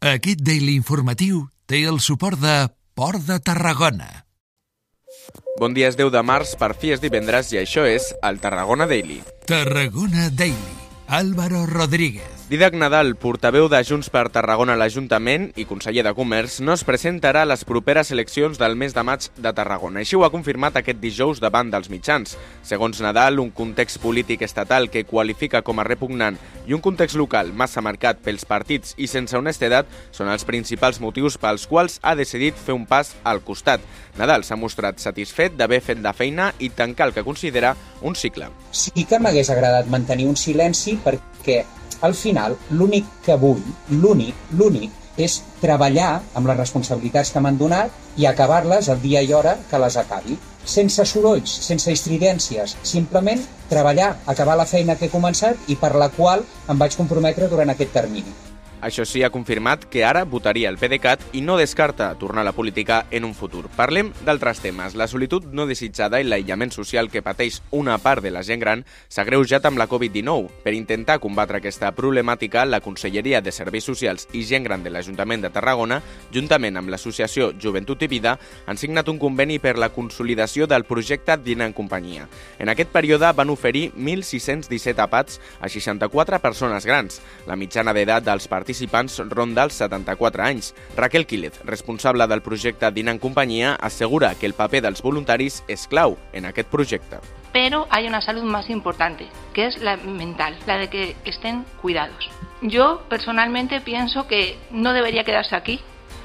Aquest Daily Informatiu té el suport de Port de Tarragona. Bon dia, és 10 de març, per fi és divendres i això és el Tarragona Daily. Tarragona Daily. Álvaro Rodríguez. Didac Nadal, portaveu de Junts per Tarragona a l'Ajuntament i conseller de Comerç, no es presentarà a les properes eleccions del mes de maig de Tarragona. Així ho ha confirmat aquest dijous davant dels mitjans. Segons Nadal, un context polític estatal que qualifica com a repugnant i un context local massa marcat pels partits i sense honestedat són els principals motius pels quals ha decidit fer un pas al costat. Nadal s'ha mostrat satisfet d'haver fet la feina i tancar el que considera un cicle. Sí que m'hagués agradat mantenir un silenci perquè al final, l'únic que vull, l'únic, l'únic, és treballar amb les responsabilitats que m'han donat i acabar-les el dia i hora que les acabi. Sense sorolls, sense estridències, simplement treballar, acabar la feina que he començat i per la qual em vaig comprometre durant aquest termini. Això sí, ha confirmat que ara votaria el PDeCAT i no descarta tornar a la política en un futur. Parlem d'altres temes. La solitud no desitjada i l'aïllament social que pateix una part de la gent gran s'ha greujat amb la Covid-19. Per intentar combatre aquesta problemàtica, la Conselleria de Serveis Socials i Gent Gran de l'Ajuntament de Tarragona, juntament amb l'Associació Joventut i Vida, han signat un conveni per la consolidació del projecte Dinar en Companyia. En aquest període van oferir 1.617 apats a 64 persones grans. La mitjana d'edat dels partits participants ronda els 74 anys. Raquel Quílez, responsable del projecte Dinar en Companyia, assegura que el paper dels voluntaris és clau en aquest projecte. Pero hay una salud más importante, que es la mental, la de que estén cuidados. Yo personalmente pienso que no debería quedarse aquí,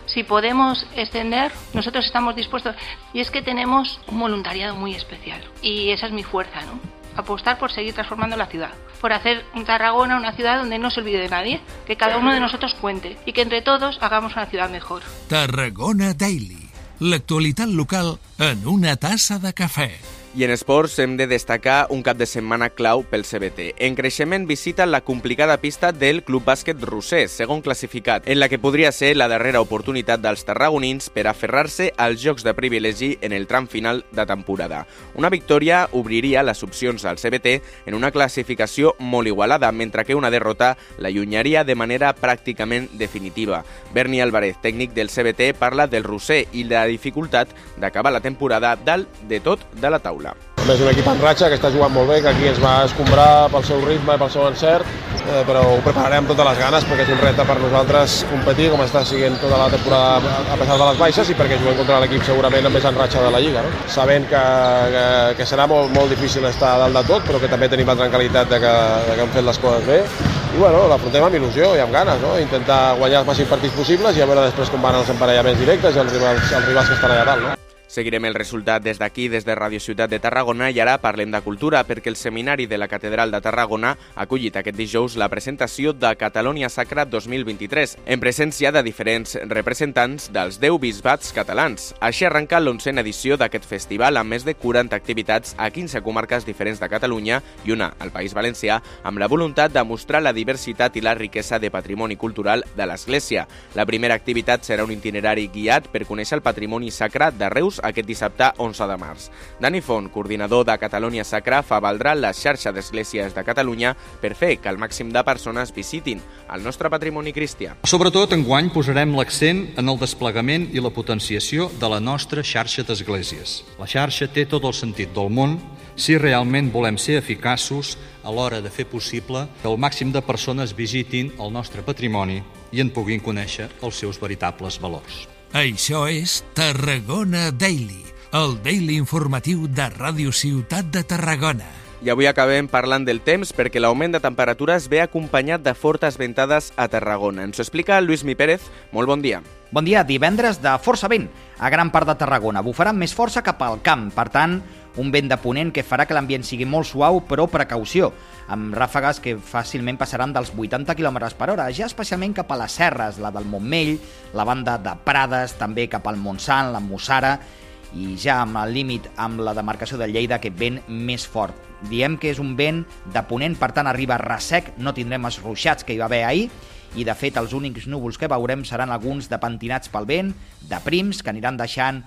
si podemos extender, nosotros estamos dispuestos. Y es que tenemos un voluntariado muy especial. Y esa es mi fuerza, ¿no? Apostar por seguir transformando la ciudad. Por hacer Tarragona una ciudad donde no se olvide de nadie. Que cada uno de nosotros cuente. Y que entre todos hagamos una ciudad mejor. Tarragona Daily. L'actualitat local en una tassa de cafè. I en esports hem de destacar un cap de setmana clau pel CBT. En creixement visita la complicada pista del Club Bàsquet Roser, segon classificat, en la que podria ser la darrera oportunitat dels tarragonins per aferrar-se als jocs de privilegi en el tram final de temporada. Una victòria obriria les opcions al CBT en una classificació molt igualada, mentre que una derrota l'allunyaria de manera pràcticament definitiva. Berni Álvarez, tècnic del CBT, parla del Roser i la dificultat d'acabar la temporada dalt de tot de la taula. És un equip en ratxa que està jugant molt bé, que aquí ens va escombrar pel seu ritme i pel seu encert, eh, però ho prepararem amb totes les ganes perquè és un repte per nosaltres competir com està siguent tota la temporada a pesar de les baixes i perquè juguem contra l'equip segurament amb més en ratxa de la Lliga. No? Sabent que, que, que serà molt, molt difícil estar dalt de tot, però que també tenim la tranquil·litat de que, de que hem fet les coses bé i bueno, l'afrontem amb il·lusió i amb ganes, no? intentar guanyar els màxims partits possibles i a veure després com van els emparellaments directes i els rivals, els rivals que estan allà dalt. No? Seguirem el resultat des d'aquí, des de Radio Ciutat de Tarragona, i ara parlem de cultura, perquè el Seminari de la Catedral de Tarragona ha acollit aquest dijous la presentació de Catalònia Sacra 2023, en presència de diferents representants dels 10 bisbats catalans. Així arrenca l'onzena edició d'aquest festival amb més de 40 activitats a 15 comarques diferents de Catalunya i una al País Valencià, amb la voluntat de mostrar la diversitat i la riquesa de patrimoni cultural de l'Església. La primera activitat serà un itinerari guiat per conèixer el patrimoni sacre de Reus aquest dissabte 11 de març. Dani Font, coordinador de Catalunya Sacra, fa valdre la xarxa d'esglésies de Catalunya per fer que el màxim de persones visitin el nostre patrimoni cristià. Sobretot, enguany posarem l'accent en el desplegament i la potenciació de la nostra xarxa d'esglésies. La xarxa té tot el sentit del món si realment volem ser eficaços a l'hora de fer possible que el màxim de persones visitin el nostre patrimoni i en puguin conèixer els seus veritables valors. Això és Tarragona Daily, el daily informatiu de Ràdio Ciutat de Tarragona. I avui acabem parlant del temps perquè l'augment de temperatures ve acompanyat de fortes ventades a Tarragona. Ens ho explica Lluís Mi Pérez. Molt bon dia. Bon dia, divendres de força vent a gran part de Tarragona. Bufarà més força cap al camp, per tant, un vent de ponent que farà que l'ambient sigui molt suau, però precaució, amb ràfegues que fàcilment passaran dels 80 km per hora, ja especialment cap a les serres, la del Montmell, la banda de Prades, també cap al Montsant, la Mossara, i ja amb el límit amb la demarcació de Lleida aquest vent més fort. Diem que és un vent de ponent, per tant arriba ressec, no tindrem els ruixats que hi va haver ahir, i de fet els únics núvols que veurem seran alguns de pentinats pel vent, de prims, que aniran deixant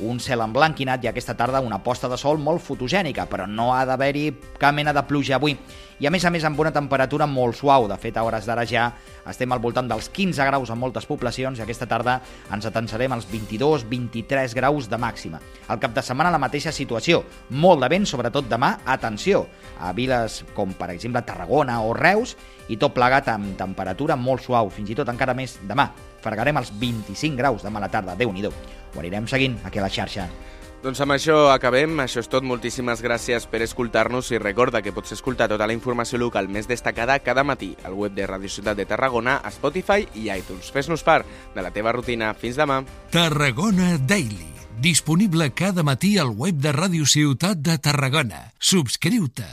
un cel emblanquinat i aquesta tarda una posta de sol molt fotogènica, però no ha d'haver-hi cap mena de pluja avui. I a més a més amb una temperatura molt suau, de fet a hores d'ara ja estem al voltant dels 15 graus en moltes poblacions i aquesta tarda ens atensarem als 22-23 graus de màxima. Al cap de setmana la mateixa situació, molt de vent, sobretot demà, atenció, a viles com per exemple Tarragona o Reus i tot plegat amb temperatura molt suau, fins i tot encara més demà. Fregarem els 25 graus demà a la tarda, déu nhi ho anirem seguint aquí a la xarxa. Doncs amb això acabem, això és tot. Moltíssimes gràcies per escoltar-nos i recorda que pots escoltar tota la informació local més destacada cada matí al web de Radio Ciutat de Tarragona, a Spotify i iTunes. Fes-nos part de la teva rutina. Fins demà. Tarragona Daily. Disponible cada matí al web de Radio Ciutat de Tarragona. Subscriu-te.